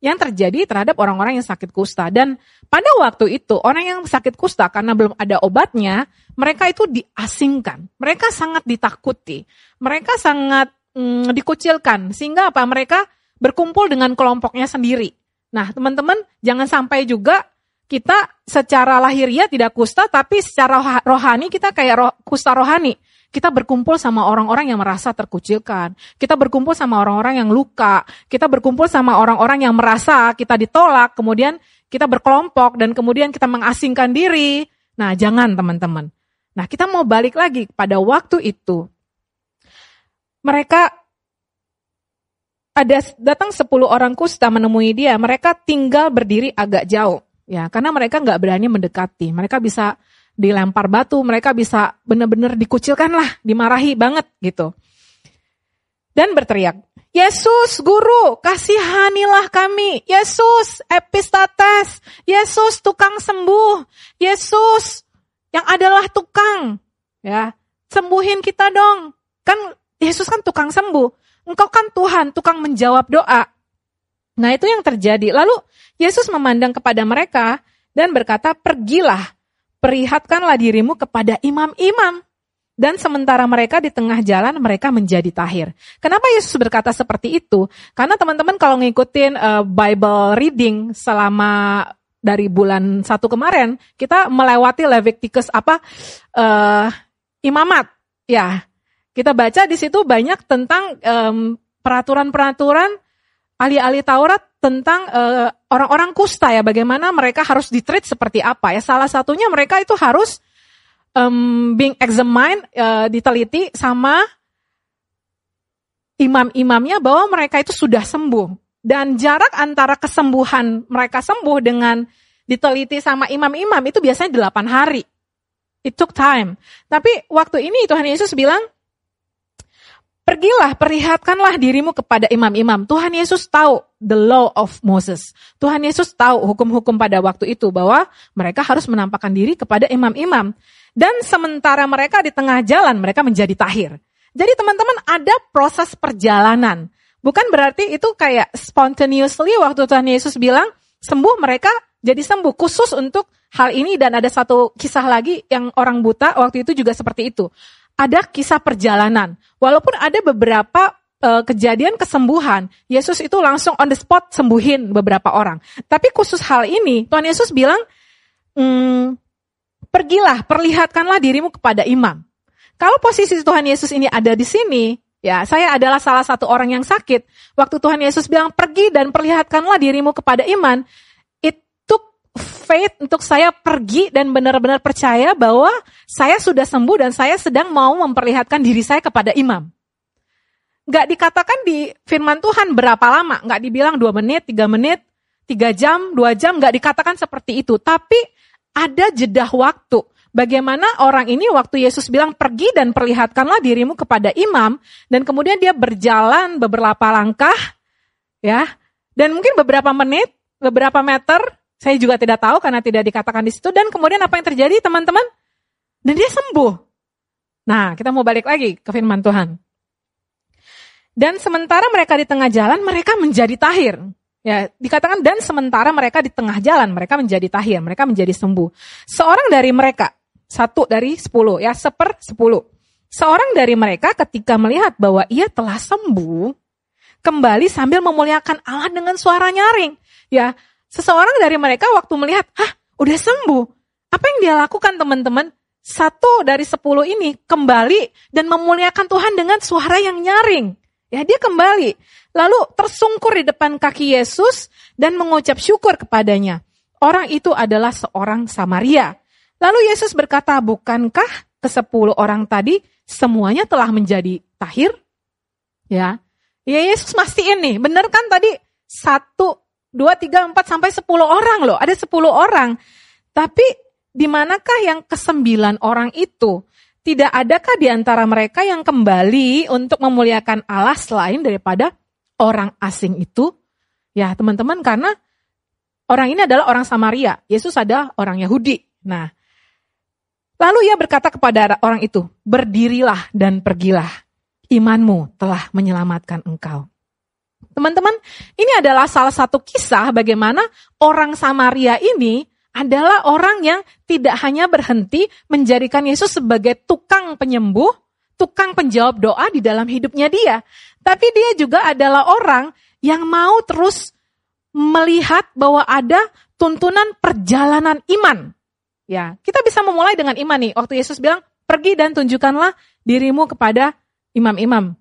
yang terjadi terhadap orang-orang yang sakit kusta. Dan pada waktu itu orang yang sakit kusta karena belum ada obatnya, mereka itu diasingkan. Mereka sangat ditakuti. Mereka sangat mm, dikucilkan. Sehingga apa? Mereka berkumpul dengan kelompoknya sendiri. Nah teman-teman jangan sampai juga kita secara lahiriah tidak kusta tapi secara rohani kita kayak roh, kusta rohani. Kita berkumpul sama orang-orang yang merasa terkucilkan. Kita berkumpul sama orang-orang yang luka. Kita berkumpul sama orang-orang yang merasa kita ditolak. Kemudian kita berkelompok dan kemudian kita mengasingkan diri. Nah, jangan teman-teman. Nah, kita mau balik lagi pada waktu itu. Mereka ada datang 10 orang kusta menemui dia. Mereka tinggal berdiri agak jauh. Ya, karena mereka nggak berani mendekati. Mereka bisa dilempar batu, mereka bisa benar-benar dikucilkan lah, dimarahi banget gitu. Dan berteriak, Yesus guru, kasihanilah kami. Yesus epistates. Yesus tukang sembuh. Yesus yang adalah tukang. Ya, sembuhin kita dong. Kan Yesus kan tukang sembuh. Engkau kan Tuhan, tukang menjawab doa. Nah itu yang terjadi. Lalu Yesus memandang kepada mereka dan berkata, pergilah perlihatkanlah dirimu kepada imam-imam. Dan sementara mereka di tengah jalan, mereka menjadi tahir. Kenapa Yesus berkata seperti itu? Karena teman-teman kalau ngikutin uh, Bible reading selama dari bulan satu kemarin, kita melewati Leviticus apa uh, imamat, ya. Kita baca di situ banyak tentang peraturan-peraturan ahli-ahli Taurat tentang uh, orang-orang kusta ya, bagaimana mereka harus ditreat seperti apa ya. Salah satunya mereka itu harus um, being examined, uh, diteliti sama imam-imamnya bahwa mereka itu sudah sembuh. Dan jarak antara kesembuhan mereka sembuh dengan diteliti sama imam-imam itu biasanya 8 hari. It took time. Tapi waktu ini Tuhan Yesus bilang, Pergilah, perlihatkanlah dirimu kepada imam-imam. Tuhan Yesus tahu the law of Moses. Tuhan Yesus tahu hukum-hukum pada waktu itu bahwa mereka harus menampakkan diri kepada imam-imam. Dan sementara mereka di tengah jalan, mereka menjadi tahir. Jadi teman-teman ada proses perjalanan. Bukan berarti itu kayak spontaneously waktu Tuhan Yesus bilang, sembuh mereka jadi sembuh. Khusus untuk hal ini dan ada satu kisah lagi yang orang buta waktu itu juga seperti itu ada kisah perjalanan. Walaupun ada beberapa uh, kejadian kesembuhan, Yesus itu langsung on the spot sembuhin beberapa orang. Tapi khusus hal ini, Tuhan Yesus bilang, hmm, pergilah, perlihatkanlah dirimu kepada imam. Kalau posisi Tuhan Yesus ini ada di sini, ya saya adalah salah satu orang yang sakit. Waktu Tuhan Yesus bilang pergi dan perlihatkanlah dirimu kepada iman, faith untuk saya pergi dan benar-benar percaya bahwa saya sudah sembuh dan saya sedang mau memperlihatkan diri saya kepada imam. Gak dikatakan di firman Tuhan berapa lama, gak dibilang dua menit, tiga menit, tiga jam, dua jam, gak dikatakan seperti itu. Tapi ada jeda waktu. Bagaimana orang ini waktu Yesus bilang pergi dan perlihatkanlah dirimu kepada imam dan kemudian dia berjalan beberapa langkah ya dan mungkin beberapa menit, beberapa meter saya juga tidak tahu karena tidak dikatakan di situ. Dan kemudian apa yang terjadi teman-teman? Dan dia sembuh. Nah, kita mau balik lagi ke firman Tuhan. Dan sementara mereka di tengah jalan, mereka menjadi tahir. Ya, dikatakan dan sementara mereka di tengah jalan, mereka menjadi tahir, mereka menjadi sembuh. Seorang dari mereka, satu dari sepuluh, ya seper sepuluh. Seorang dari mereka ketika melihat bahwa ia telah sembuh, kembali sambil memuliakan Allah dengan suara nyaring. Ya, Seseorang dari mereka waktu melihat, hah udah sembuh. Apa yang dia lakukan teman-teman? Satu dari sepuluh ini kembali dan memuliakan Tuhan dengan suara yang nyaring. Ya dia kembali. Lalu tersungkur di depan kaki Yesus dan mengucap syukur kepadanya. Orang itu adalah seorang Samaria. Lalu Yesus berkata, bukankah ke sepuluh orang tadi semuanya telah menjadi tahir? Ya, ya Yesus mastiin nih, bener kan tadi satu dua, tiga, empat sampai sepuluh orang loh. Ada sepuluh orang. Tapi di manakah yang kesembilan orang itu? Tidak adakah di antara mereka yang kembali untuk memuliakan Allah selain daripada orang asing itu? Ya teman-teman karena orang ini adalah orang Samaria. Yesus ada orang Yahudi. Nah, lalu ia berkata kepada orang itu, berdirilah dan pergilah. Imanmu telah menyelamatkan engkau. Teman-teman, ini adalah salah satu kisah bagaimana orang Samaria ini adalah orang yang tidak hanya berhenti menjadikan Yesus sebagai tukang penyembuh, tukang penjawab doa di dalam hidupnya dia. Tapi dia juga adalah orang yang mau terus melihat bahwa ada tuntunan perjalanan iman. Ya, kita bisa memulai dengan iman nih. Waktu Yesus bilang, Pergi dan tunjukkanlah dirimu kepada imam-imam.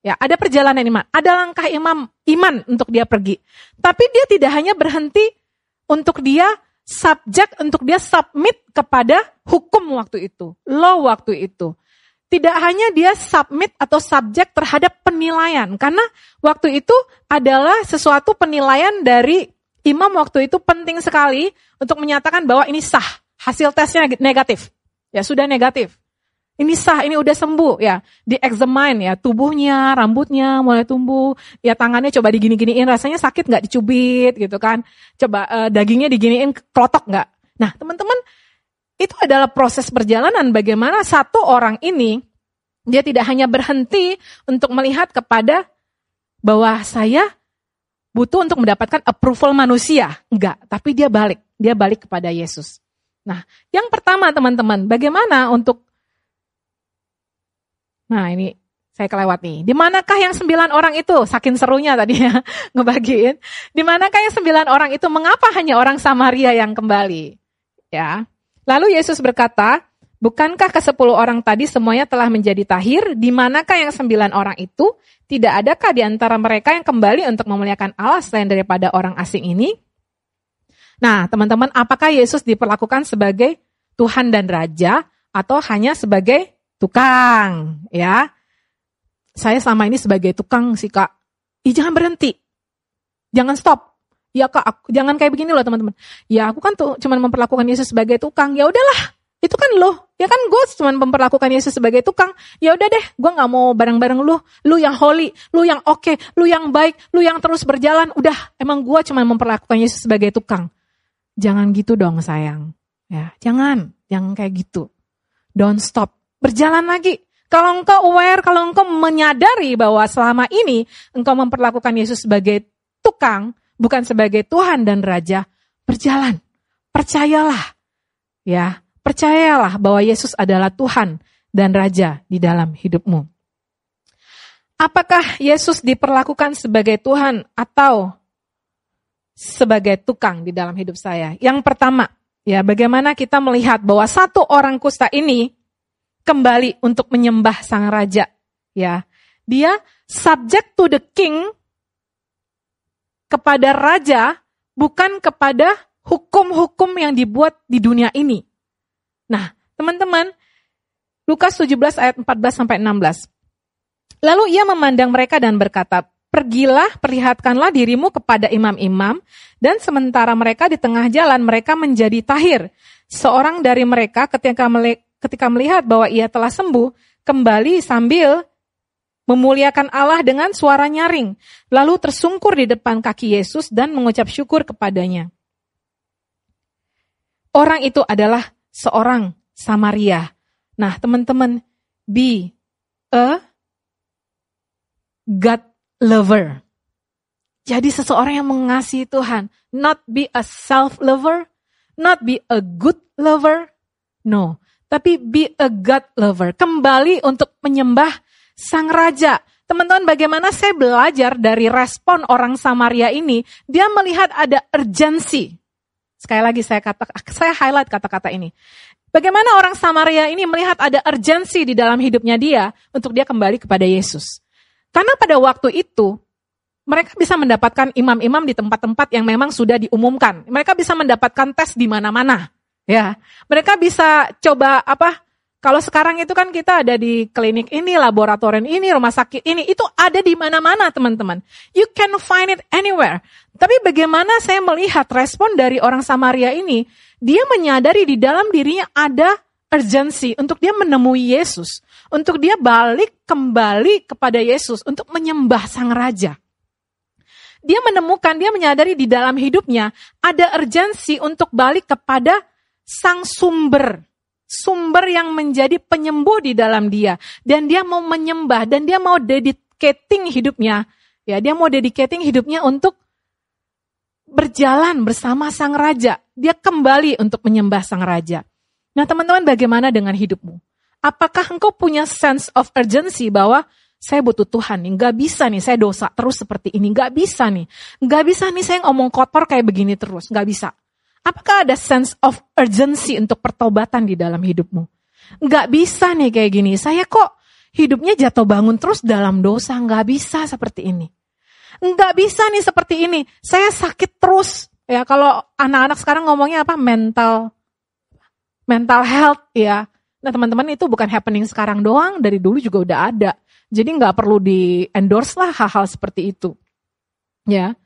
Ya, ada perjalanan iman, ada langkah imam iman untuk dia pergi. Tapi dia tidak hanya berhenti untuk dia subjek untuk dia submit kepada hukum waktu itu, law waktu itu. Tidak hanya dia submit atau subjek terhadap penilaian, karena waktu itu adalah sesuatu penilaian dari imam waktu itu penting sekali untuk menyatakan bahwa ini sah, hasil tesnya negatif. Ya sudah negatif. Ini sah, ini udah sembuh ya. Di examine ya, tubuhnya, rambutnya mulai tumbuh, ya tangannya coba digini-giniin, rasanya sakit nggak dicubit gitu kan. Coba uh, dagingnya diginiin klotok nggak. Nah teman-teman, itu adalah proses perjalanan bagaimana satu orang ini, dia tidak hanya berhenti untuk melihat kepada bahwa saya butuh untuk mendapatkan approval manusia. Enggak, tapi dia balik. Dia balik kepada Yesus. Nah, yang pertama teman-teman, bagaimana untuk Nah ini saya kelewat nih. Di manakah yang sembilan orang itu? Saking serunya tadi ya [LAUGHS] ngebagiin. Di manakah yang sembilan orang itu? Mengapa hanya orang Samaria yang kembali? Ya. Lalu Yesus berkata, Bukankah ke sepuluh orang tadi semuanya telah menjadi tahir? Di manakah yang sembilan orang itu? Tidak adakah di antara mereka yang kembali untuk memuliakan Allah selain daripada orang asing ini? Nah, teman-teman, apakah Yesus diperlakukan sebagai Tuhan dan Raja atau hanya sebagai tukang, ya. Saya sama ini sebagai tukang sih kak. Ih, jangan berhenti. Jangan stop. Ya kak, aku, jangan kayak begini loh teman-teman. Ya aku kan tuh cuman memperlakukan Yesus sebagai tukang. Ya udahlah, itu kan lo. Ya kan gue cuman memperlakukan Yesus sebagai tukang. Ya udah deh, gue nggak mau bareng-bareng lu. Lu yang holy, lu yang oke, okay, lu yang baik, lu yang terus berjalan. Udah, emang gue cuman memperlakukan Yesus sebagai tukang. Jangan gitu dong sayang. Ya, jangan, jangan kayak gitu. Don't stop berjalan lagi. Kalau engkau aware, kalau engkau menyadari bahwa selama ini engkau memperlakukan Yesus sebagai tukang, bukan sebagai Tuhan dan Raja, berjalan. Percayalah. Ya, percayalah bahwa Yesus adalah Tuhan dan Raja di dalam hidupmu. Apakah Yesus diperlakukan sebagai Tuhan atau sebagai tukang di dalam hidup saya? Yang pertama, ya bagaimana kita melihat bahwa satu orang kusta ini kembali untuk menyembah sang raja. Ya, dia subject to the king kepada raja bukan kepada hukum-hukum yang dibuat di dunia ini. Nah, teman-teman, Lukas 17 ayat 14 sampai 16. Lalu ia memandang mereka dan berkata, Pergilah, perlihatkanlah dirimu kepada imam-imam, dan sementara mereka di tengah jalan, mereka menjadi tahir. Seorang dari mereka ketika ketika melihat bahwa ia telah sembuh, kembali sambil memuliakan Allah dengan suara nyaring, lalu tersungkur di depan kaki Yesus dan mengucap syukur kepadanya. Orang itu adalah seorang Samaria. Nah, teman-teman, be a God lover. Jadi seseorang yang mengasihi Tuhan, not be a self lover, not be a good lover. No, tapi be a God lover. Kembali untuk menyembah sang raja. Teman-teman, bagaimana saya belajar dari respon orang Samaria ini, dia melihat ada urgensi. Sekali lagi saya kata, saya highlight kata-kata ini. Bagaimana orang Samaria ini melihat ada urgensi di dalam hidupnya dia untuk dia kembali kepada Yesus. Karena pada waktu itu mereka bisa mendapatkan imam-imam di tempat-tempat yang memang sudah diumumkan. Mereka bisa mendapatkan tes di mana-mana. Ya, mereka bisa coba apa? Kalau sekarang itu kan kita ada di klinik ini, laboratorium ini, rumah sakit ini, itu ada di mana-mana teman-teman. You can find it anywhere. Tapi bagaimana saya melihat respon dari orang Samaria ini, dia menyadari di dalam dirinya ada urgensi untuk dia menemui Yesus, untuk dia balik kembali kepada Yesus untuk menyembah Sang Raja. Dia menemukan, dia menyadari di dalam hidupnya ada urgensi untuk balik kepada sang sumber. Sumber yang menjadi penyembuh di dalam dia. Dan dia mau menyembah dan dia mau dedicating hidupnya. Ya, dia mau dedicating hidupnya untuk berjalan bersama sang raja. Dia kembali untuk menyembah sang raja. Nah teman-teman bagaimana dengan hidupmu? Apakah engkau punya sense of urgency bahwa saya butuh Tuhan nih, nggak bisa nih saya dosa terus seperti ini, nggak bisa nih, nggak bisa nih saya ngomong kotor kayak begini terus, nggak bisa. Apakah ada sense of urgency untuk pertobatan di dalam hidupmu? nggak bisa nih kayak gini. Saya kok hidupnya jatuh bangun terus dalam dosa, nggak bisa seperti ini. Nggak bisa nih seperti ini. Saya sakit terus. Ya kalau anak-anak sekarang ngomongnya apa? Mental mental health ya. Nah teman-teman itu bukan happening sekarang doang, dari dulu juga udah ada. Jadi nggak perlu di endorse lah hal-hal seperti itu. Ya.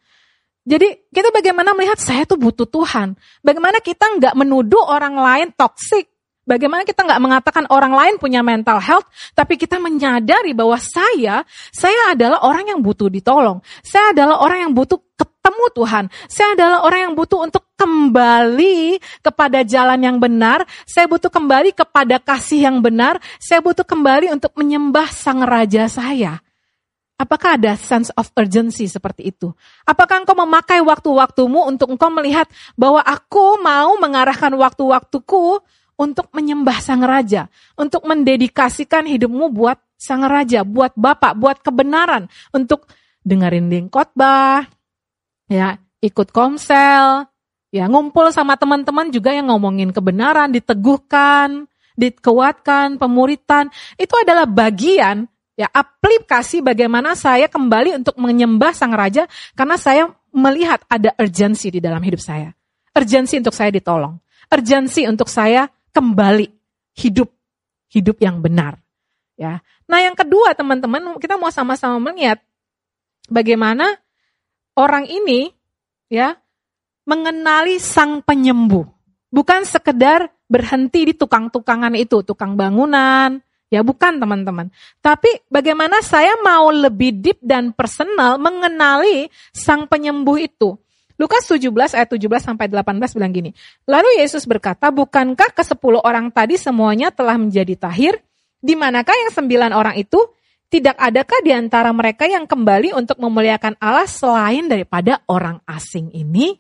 Jadi kita bagaimana melihat saya tuh butuh Tuhan. Bagaimana kita nggak menuduh orang lain toksik. Bagaimana kita nggak mengatakan orang lain punya mental health, tapi kita menyadari bahwa saya, saya adalah orang yang butuh ditolong. Saya adalah orang yang butuh ketemu Tuhan. Saya adalah orang yang butuh untuk kembali kepada jalan yang benar. Saya butuh kembali kepada kasih yang benar. Saya butuh kembali untuk menyembah Sang Raja saya. Apakah ada sense of urgency seperti itu? Apakah engkau memakai waktu-waktumu untuk engkau melihat bahwa aku mau mengarahkan waktu-waktuku untuk menyembah Sang Raja, untuk mendedikasikan hidupmu buat Sang Raja, buat Bapak, buat kebenaran, untuk dengerin ding khotbah, ya, ikut komsel, ya, ngumpul sama teman-teman juga yang ngomongin kebenaran, diteguhkan, dikuatkan, pemuritan, itu adalah bagian ya aplikasi bagaimana saya kembali untuk menyembah sang raja karena saya melihat ada urgensi di dalam hidup saya. Urgensi untuk saya ditolong. Urgensi untuk saya kembali hidup hidup yang benar. Ya. Nah, yang kedua teman-teman, kita mau sama-sama melihat bagaimana orang ini ya mengenali sang penyembuh. Bukan sekedar berhenti di tukang-tukangan itu, tukang bangunan, Ya bukan teman-teman. Tapi bagaimana saya mau lebih deep dan personal mengenali sang penyembuh itu. Lukas 17 ayat 17 sampai 18 bilang gini. Lalu Yesus berkata, bukankah ke 10 orang tadi semuanya telah menjadi tahir? Di manakah yang sembilan orang itu? Tidak adakah di antara mereka yang kembali untuk memuliakan Allah selain daripada orang asing ini?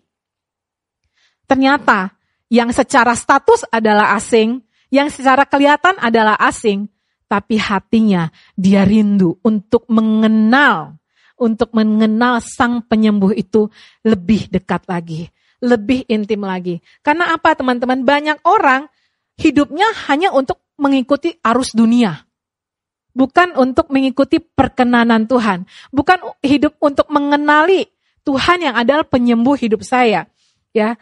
Ternyata yang secara status adalah asing, yang secara kelihatan adalah asing, tapi hatinya dia rindu untuk mengenal, untuk mengenal sang penyembuh itu lebih dekat lagi, lebih intim lagi. Karena apa teman-teman? Banyak orang hidupnya hanya untuk mengikuti arus dunia. Bukan untuk mengikuti perkenanan Tuhan. Bukan hidup untuk mengenali Tuhan yang adalah penyembuh hidup saya. Ya,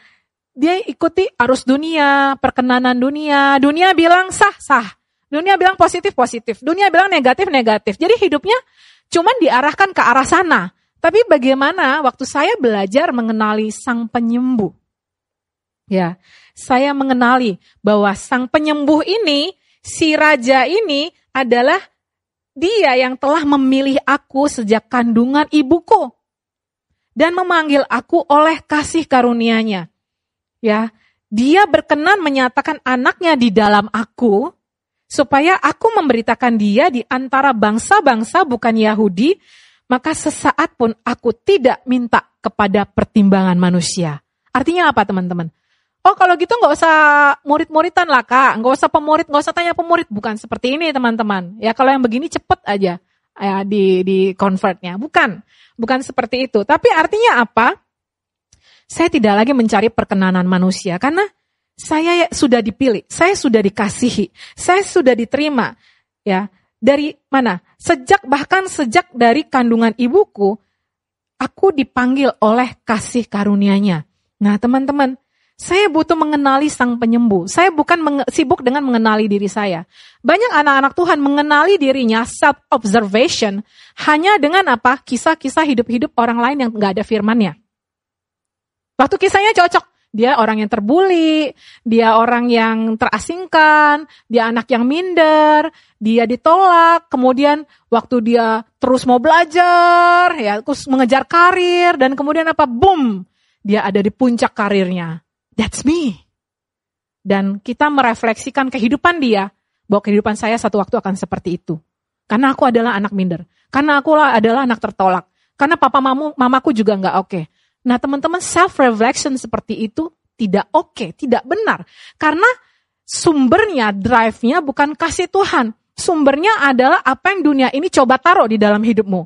dia ikuti arus dunia, perkenanan dunia. Dunia bilang sah, sah. Dunia bilang positif, positif. Dunia bilang negatif, negatif. Jadi hidupnya cuman diarahkan ke arah sana. Tapi bagaimana waktu saya belajar mengenali sang penyembuh? Ya, saya mengenali bahwa sang penyembuh ini, si raja ini adalah dia yang telah memilih aku sejak kandungan ibuku dan memanggil aku oleh kasih karunia-Nya. Ya, dia berkenan menyatakan anaknya di dalam aku supaya aku memberitakan dia di antara bangsa-bangsa bukan Yahudi, maka sesaat pun aku tidak minta kepada pertimbangan manusia. Artinya apa teman-teman? Oh kalau gitu nggak usah murid-muridan lah kak, nggak usah pemurid, nggak usah tanya pemurid, bukan seperti ini teman-teman. Ya kalau yang begini cepet aja ya di di convertnya, bukan, bukan seperti itu. Tapi artinya apa? Saya tidak lagi mencari perkenanan manusia karena saya sudah dipilih, saya sudah dikasihi, saya sudah diterima. Ya, dari mana? Sejak bahkan sejak dari kandungan ibuku, aku dipanggil oleh kasih karunia-Nya. Nah, teman-teman, saya butuh mengenali sang penyembuh. Saya bukan sibuk dengan mengenali diri saya. Banyak anak-anak Tuhan mengenali dirinya self observation hanya dengan apa? Kisah-kisah hidup-hidup orang lain yang nggak ada firmannya. Waktu kisahnya cocok, dia orang yang terbuli, dia orang yang terasingkan, dia anak yang minder, dia ditolak, kemudian waktu dia terus mau belajar, ya terus mengejar karir, dan kemudian apa? Boom! Dia ada di puncak karirnya. That's me. Dan kita merefleksikan kehidupan dia, bahwa kehidupan saya satu waktu akan seperti itu. Karena aku adalah anak minder. Karena aku adalah anak tertolak. Karena papa mamu, mamaku juga nggak oke. Okay. Nah teman-teman self-reflection seperti itu tidak oke, okay, tidak benar. Karena sumbernya, drive-nya bukan kasih Tuhan. Sumbernya adalah apa yang dunia ini coba taruh di dalam hidupmu.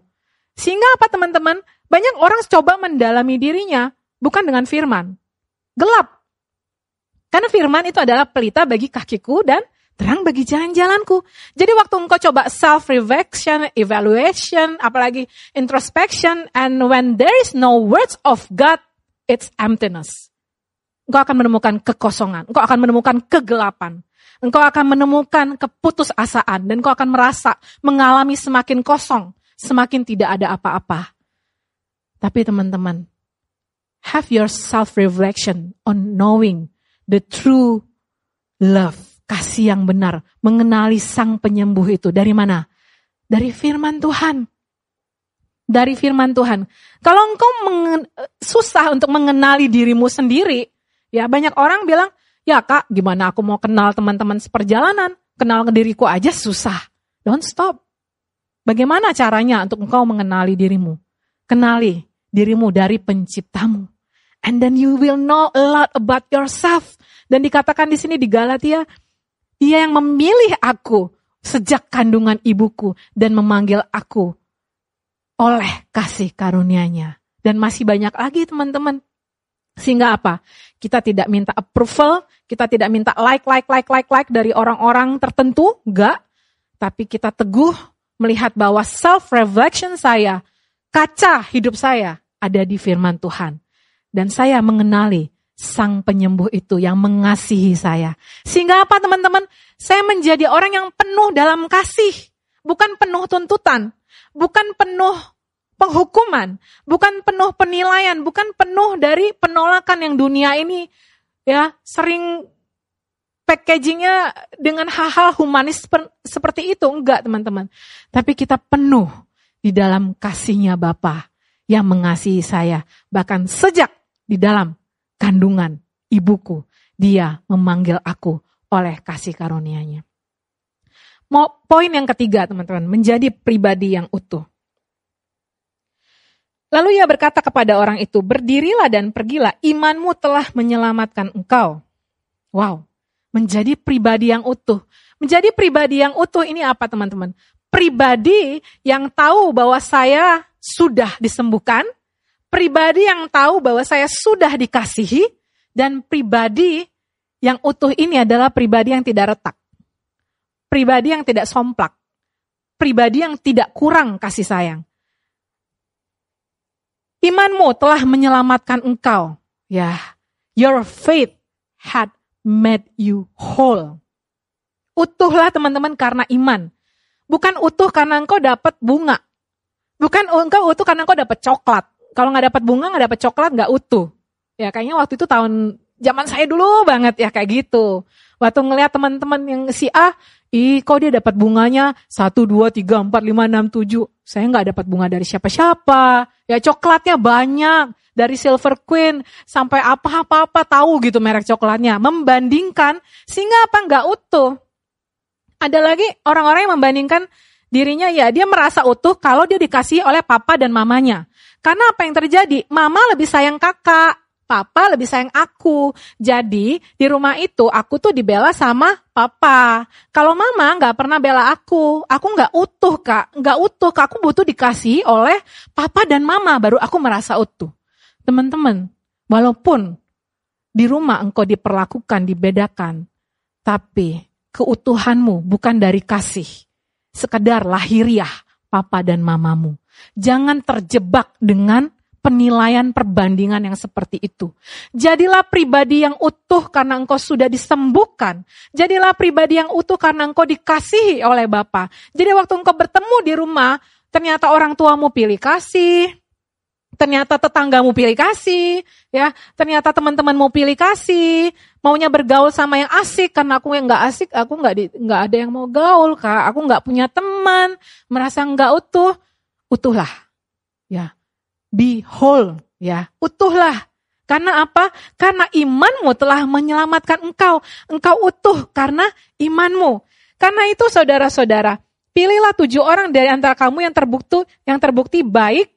Sehingga apa teman-teman? Banyak orang coba mendalami dirinya, bukan dengan firman. Gelap. Karena firman itu adalah pelita bagi kakiku dan terang bagi jalan-jalanku. Jadi waktu engkau coba self-reflection, evaluation, apalagi introspection, and when there is no words of God, it's emptiness. Engkau akan menemukan kekosongan, engkau akan menemukan kegelapan, engkau akan menemukan keputusasaan, dan engkau akan merasa mengalami semakin kosong, semakin tidak ada apa-apa. Tapi teman-teman, have your self-reflection on knowing the true love kasih yang benar, mengenali sang penyembuh itu. Dari mana? Dari firman Tuhan. Dari firman Tuhan. Kalau engkau susah untuk mengenali dirimu sendiri, ya banyak orang bilang, ya kak gimana aku mau kenal teman-teman seperjalanan, kenal ke diriku aja susah. Don't stop. Bagaimana caranya untuk engkau mengenali dirimu? Kenali dirimu dari penciptamu. And then you will know a lot about yourself. Dan dikatakan di sini di Galatia, dia yang memilih aku sejak kandungan ibuku dan memanggil aku oleh kasih karunia-Nya. Dan masih banyak lagi teman-teman. Sehingga apa? Kita tidak minta approval, kita tidak minta like, like, like, like, like dari orang-orang tertentu, enggak. Tapi kita teguh melihat bahwa self-reflection saya, kaca hidup saya ada di firman Tuhan. Dan saya mengenali sang penyembuh itu yang mengasihi saya. Sehingga apa teman-teman? Saya menjadi orang yang penuh dalam kasih. Bukan penuh tuntutan. Bukan penuh penghukuman. Bukan penuh penilaian. Bukan penuh dari penolakan yang dunia ini ya sering packagingnya dengan hal-hal humanis seperti itu. Enggak teman-teman. Tapi kita penuh di dalam kasihnya Bapa yang mengasihi saya. Bahkan sejak di dalam kandungan ibuku. Dia memanggil aku oleh kasih karunia-Nya. Poin yang ketiga teman-teman, menjadi pribadi yang utuh. Lalu ia berkata kepada orang itu, berdirilah dan pergilah, imanmu telah menyelamatkan engkau. Wow, menjadi pribadi yang utuh. Menjadi pribadi yang utuh ini apa teman-teman? Pribadi yang tahu bahwa saya sudah disembuhkan, pribadi yang tahu bahwa saya sudah dikasihi dan pribadi yang utuh ini adalah pribadi yang tidak retak. Pribadi yang tidak somplak. Pribadi yang tidak kurang kasih sayang. Imanmu telah menyelamatkan engkau. Ya, your faith had made you whole. Utuhlah teman-teman karena iman. Bukan utuh karena engkau dapat bunga. Bukan engkau utuh karena engkau dapat coklat kalau nggak dapat bunga nggak dapat coklat nggak utuh. Ya kayaknya waktu itu tahun zaman saya dulu banget ya kayak gitu. Waktu ngeliat teman-teman yang si A, ih kok dia dapat bunganya satu dua tiga empat lima enam tujuh. Saya nggak dapat bunga dari siapa-siapa. Ya coklatnya banyak. Dari Silver Queen sampai apa-apa-apa tahu gitu merek coklatnya. Membandingkan sehingga apa nggak utuh. Ada lagi orang-orang yang membandingkan dirinya ya dia merasa utuh kalau dia dikasih oleh papa dan mamanya. Karena apa yang terjadi? Mama lebih sayang kakak, papa lebih sayang aku. Jadi di rumah itu aku tuh dibela sama papa. Kalau mama nggak pernah bela aku, aku nggak utuh kak, nggak utuh kak. Aku butuh dikasih oleh papa dan mama baru aku merasa utuh. Teman-teman, walaupun di rumah engkau diperlakukan, dibedakan, tapi keutuhanmu bukan dari kasih, sekedar lahiriah papa dan mamamu. Jangan terjebak dengan penilaian perbandingan yang seperti itu. Jadilah pribadi yang utuh karena engkau sudah disembuhkan. Jadilah pribadi yang utuh karena engkau dikasihi oleh Bapa. Jadi waktu engkau bertemu di rumah, ternyata orang tuamu pilih kasih, ternyata tetanggamu pilih kasih, ya, ternyata teman-temanmu pilih kasih, maunya bergaul sama yang asik karena aku yang nggak asik, aku nggak nggak ada yang mau gaul kak, aku nggak punya teman, merasa nggak utuh utuhlah. Ya. Be whole, ya. Utuhlah. Karena apa? Karena imanmu telah menyelamatkan engkau. Engkau utuh karena imanmu. Karena itu saudara-saudara, pilihlah tujuh orang dari antara kamu yang terbukti yang terbukti baik,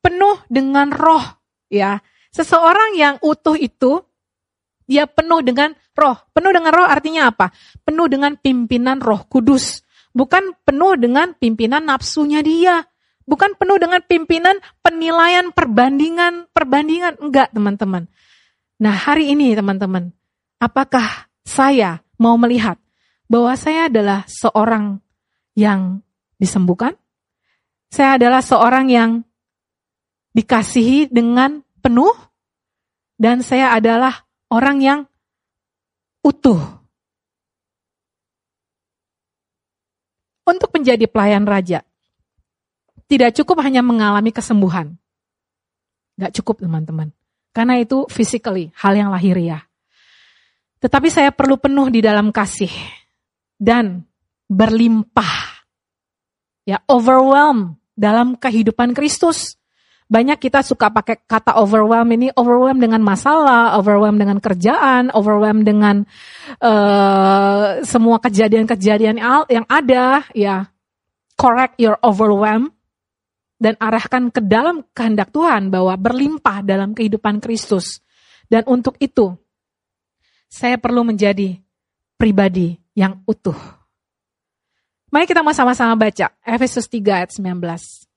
penuh dengan roh, ya. Seseorang yang utuh itu dia penuh dengan roh. Penuh dengan roh artinya apa? Penuh dengan pimpinan Roh Kudus. Bukan penuh dengan pimpinan nafsunya dia. Bukan penuh dengan pimpinan penilaian perbandingan, perbandingan. Enggak teman-teman. Nah hari ini teman-teman, apakah saya mau melihat bahwa saya adalah seorang yang disembuhkan. Saya adalah seorang yang dikasihi dengan penuh dan saya adalah orang yang utuh. Untuk menjadi pelayan raja, tidak cukup hanya mengalami kesembuhan. Gak cukup teman-teman. Karena itu physically, hal yang lahiriah. Tetapi saya perlu penuh di dalam kasih. Dan berlimpah. Ya, overwhelm dalam kehidupan Kristus. Banyak kita suka pakai kata overwhelm ini, overwhelm dengan masalah, overwhelm dengan kerjaan, overwhelm dengan uh, semua kejadian-kejadian yang ada, ya. Correct your overwhelm dan arahkan ke dalam kehendak Tuhan bahwa berlimpah dalam kehidupan Kristus. Dan untuk itu, saya perlu menjadi pribadi yang utuh. Mari kita mau sama-sama baca Efesus 3 ayat 19.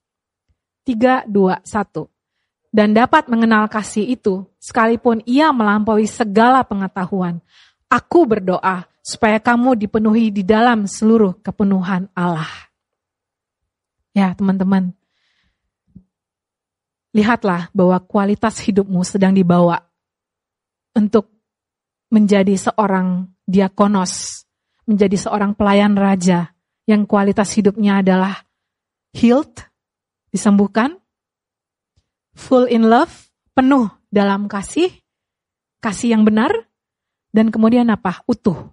3, 2, 1. Dan dapat mengenal kasih itu, sekalipun ia melampaui segala pengetahuan. Aku berdoa supaya kamu dipenuhi di dalam seluruh kepenuhan Allah. Ya teman-teman, lihatlah bahwa kualitas hidupmu sedang dibawa untuk menjadi seorang diakonos, menjadi seorang pelayan raja yang kualitas hidupnya adalah healed, disembuhkan, full in love, penuh dalam kasih, kasih yang benar, dan kemudian apa? Utuh.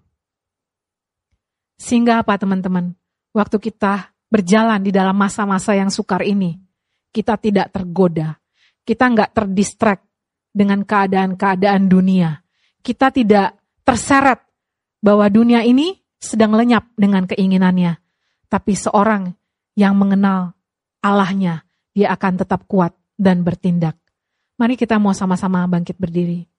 Sehingga apa teman-teman? Waktu kita berjalan di dalam masa-masa yang sukar ini, kita tidak tergoda, kita nggak terdistract dengan keadaan-keadaan dunia. Kita tidak terseret bahwa dunia ini sedang lenyap dengan keinginannya. Tapi seorang yang mengenal Allahnya, dia akan tetap kuat dan bertindak. Mari kita mau sama-sama bangkit berdiri.